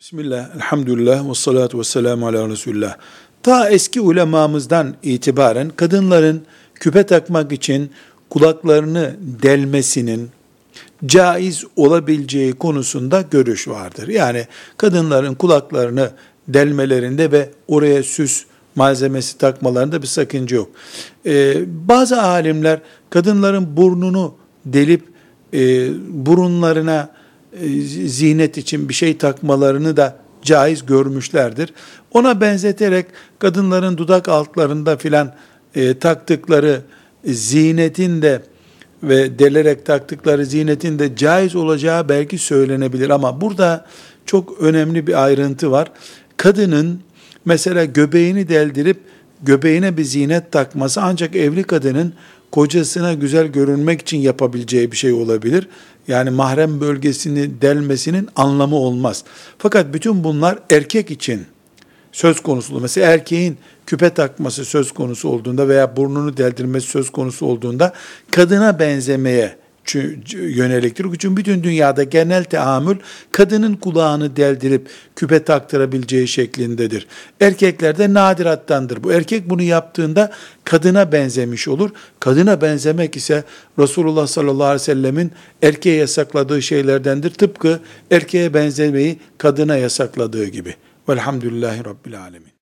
Bismillah, elhamdülillah, ve salatu ve selamu ala Resulullah. Ta eski ulemamızdan itibaren kadınların küpe takmak için kulaklarını delmesinin caiz olabileceği konusunda görüş vardır. Yani kadınların kulaklarını delmelerinde ve oraya süs malzemesi takmalarında bir sakınca yok. Ee, bazı alimler kadınların burnunu delip e, burunlarına zihnet için bir şey takmalarını da caiz görmüşlerdir. Ona benzeterek kadınların dudak altlarında filan e, taktıkları zihnetin de ve delerek taktıkları zihnetin de caiz olacağı belki söylenebilir ama burada çok önemli bir ayrıntı var. Kadının mesela göbeğini deldirip göbeğine bir zinet takması ancak evli kadının kocasına güzel görünmek için yapabileceği bir şey olabilir. Yani mahrem bölgesini delmesinin anlamı olmaz. Fakat bütün bunlar erkek için söz konusu. Mesela erkeğin küpe takması söz konusu olduğunda veya burnunu deldirmesi söz konusu olduğunda kadına benzemeye yöneliktir. Çünkü bütün dünyada genel teamül kadının kulağını deldirip küpe taktırabileceği şeklindedir. Erkeklerde nadirattandır. Bu erkek bunu yaptığında kadına benzemiş olur. Kadına benzemek ise Resulullah sallallahu aleyhi ve sellemin erkeğe yasakladığı şeylerdendir. Tıpkı erkeğe benzemeyi kadına yasakladığı gibi. Velhamdülillahi Rabbil Alemin.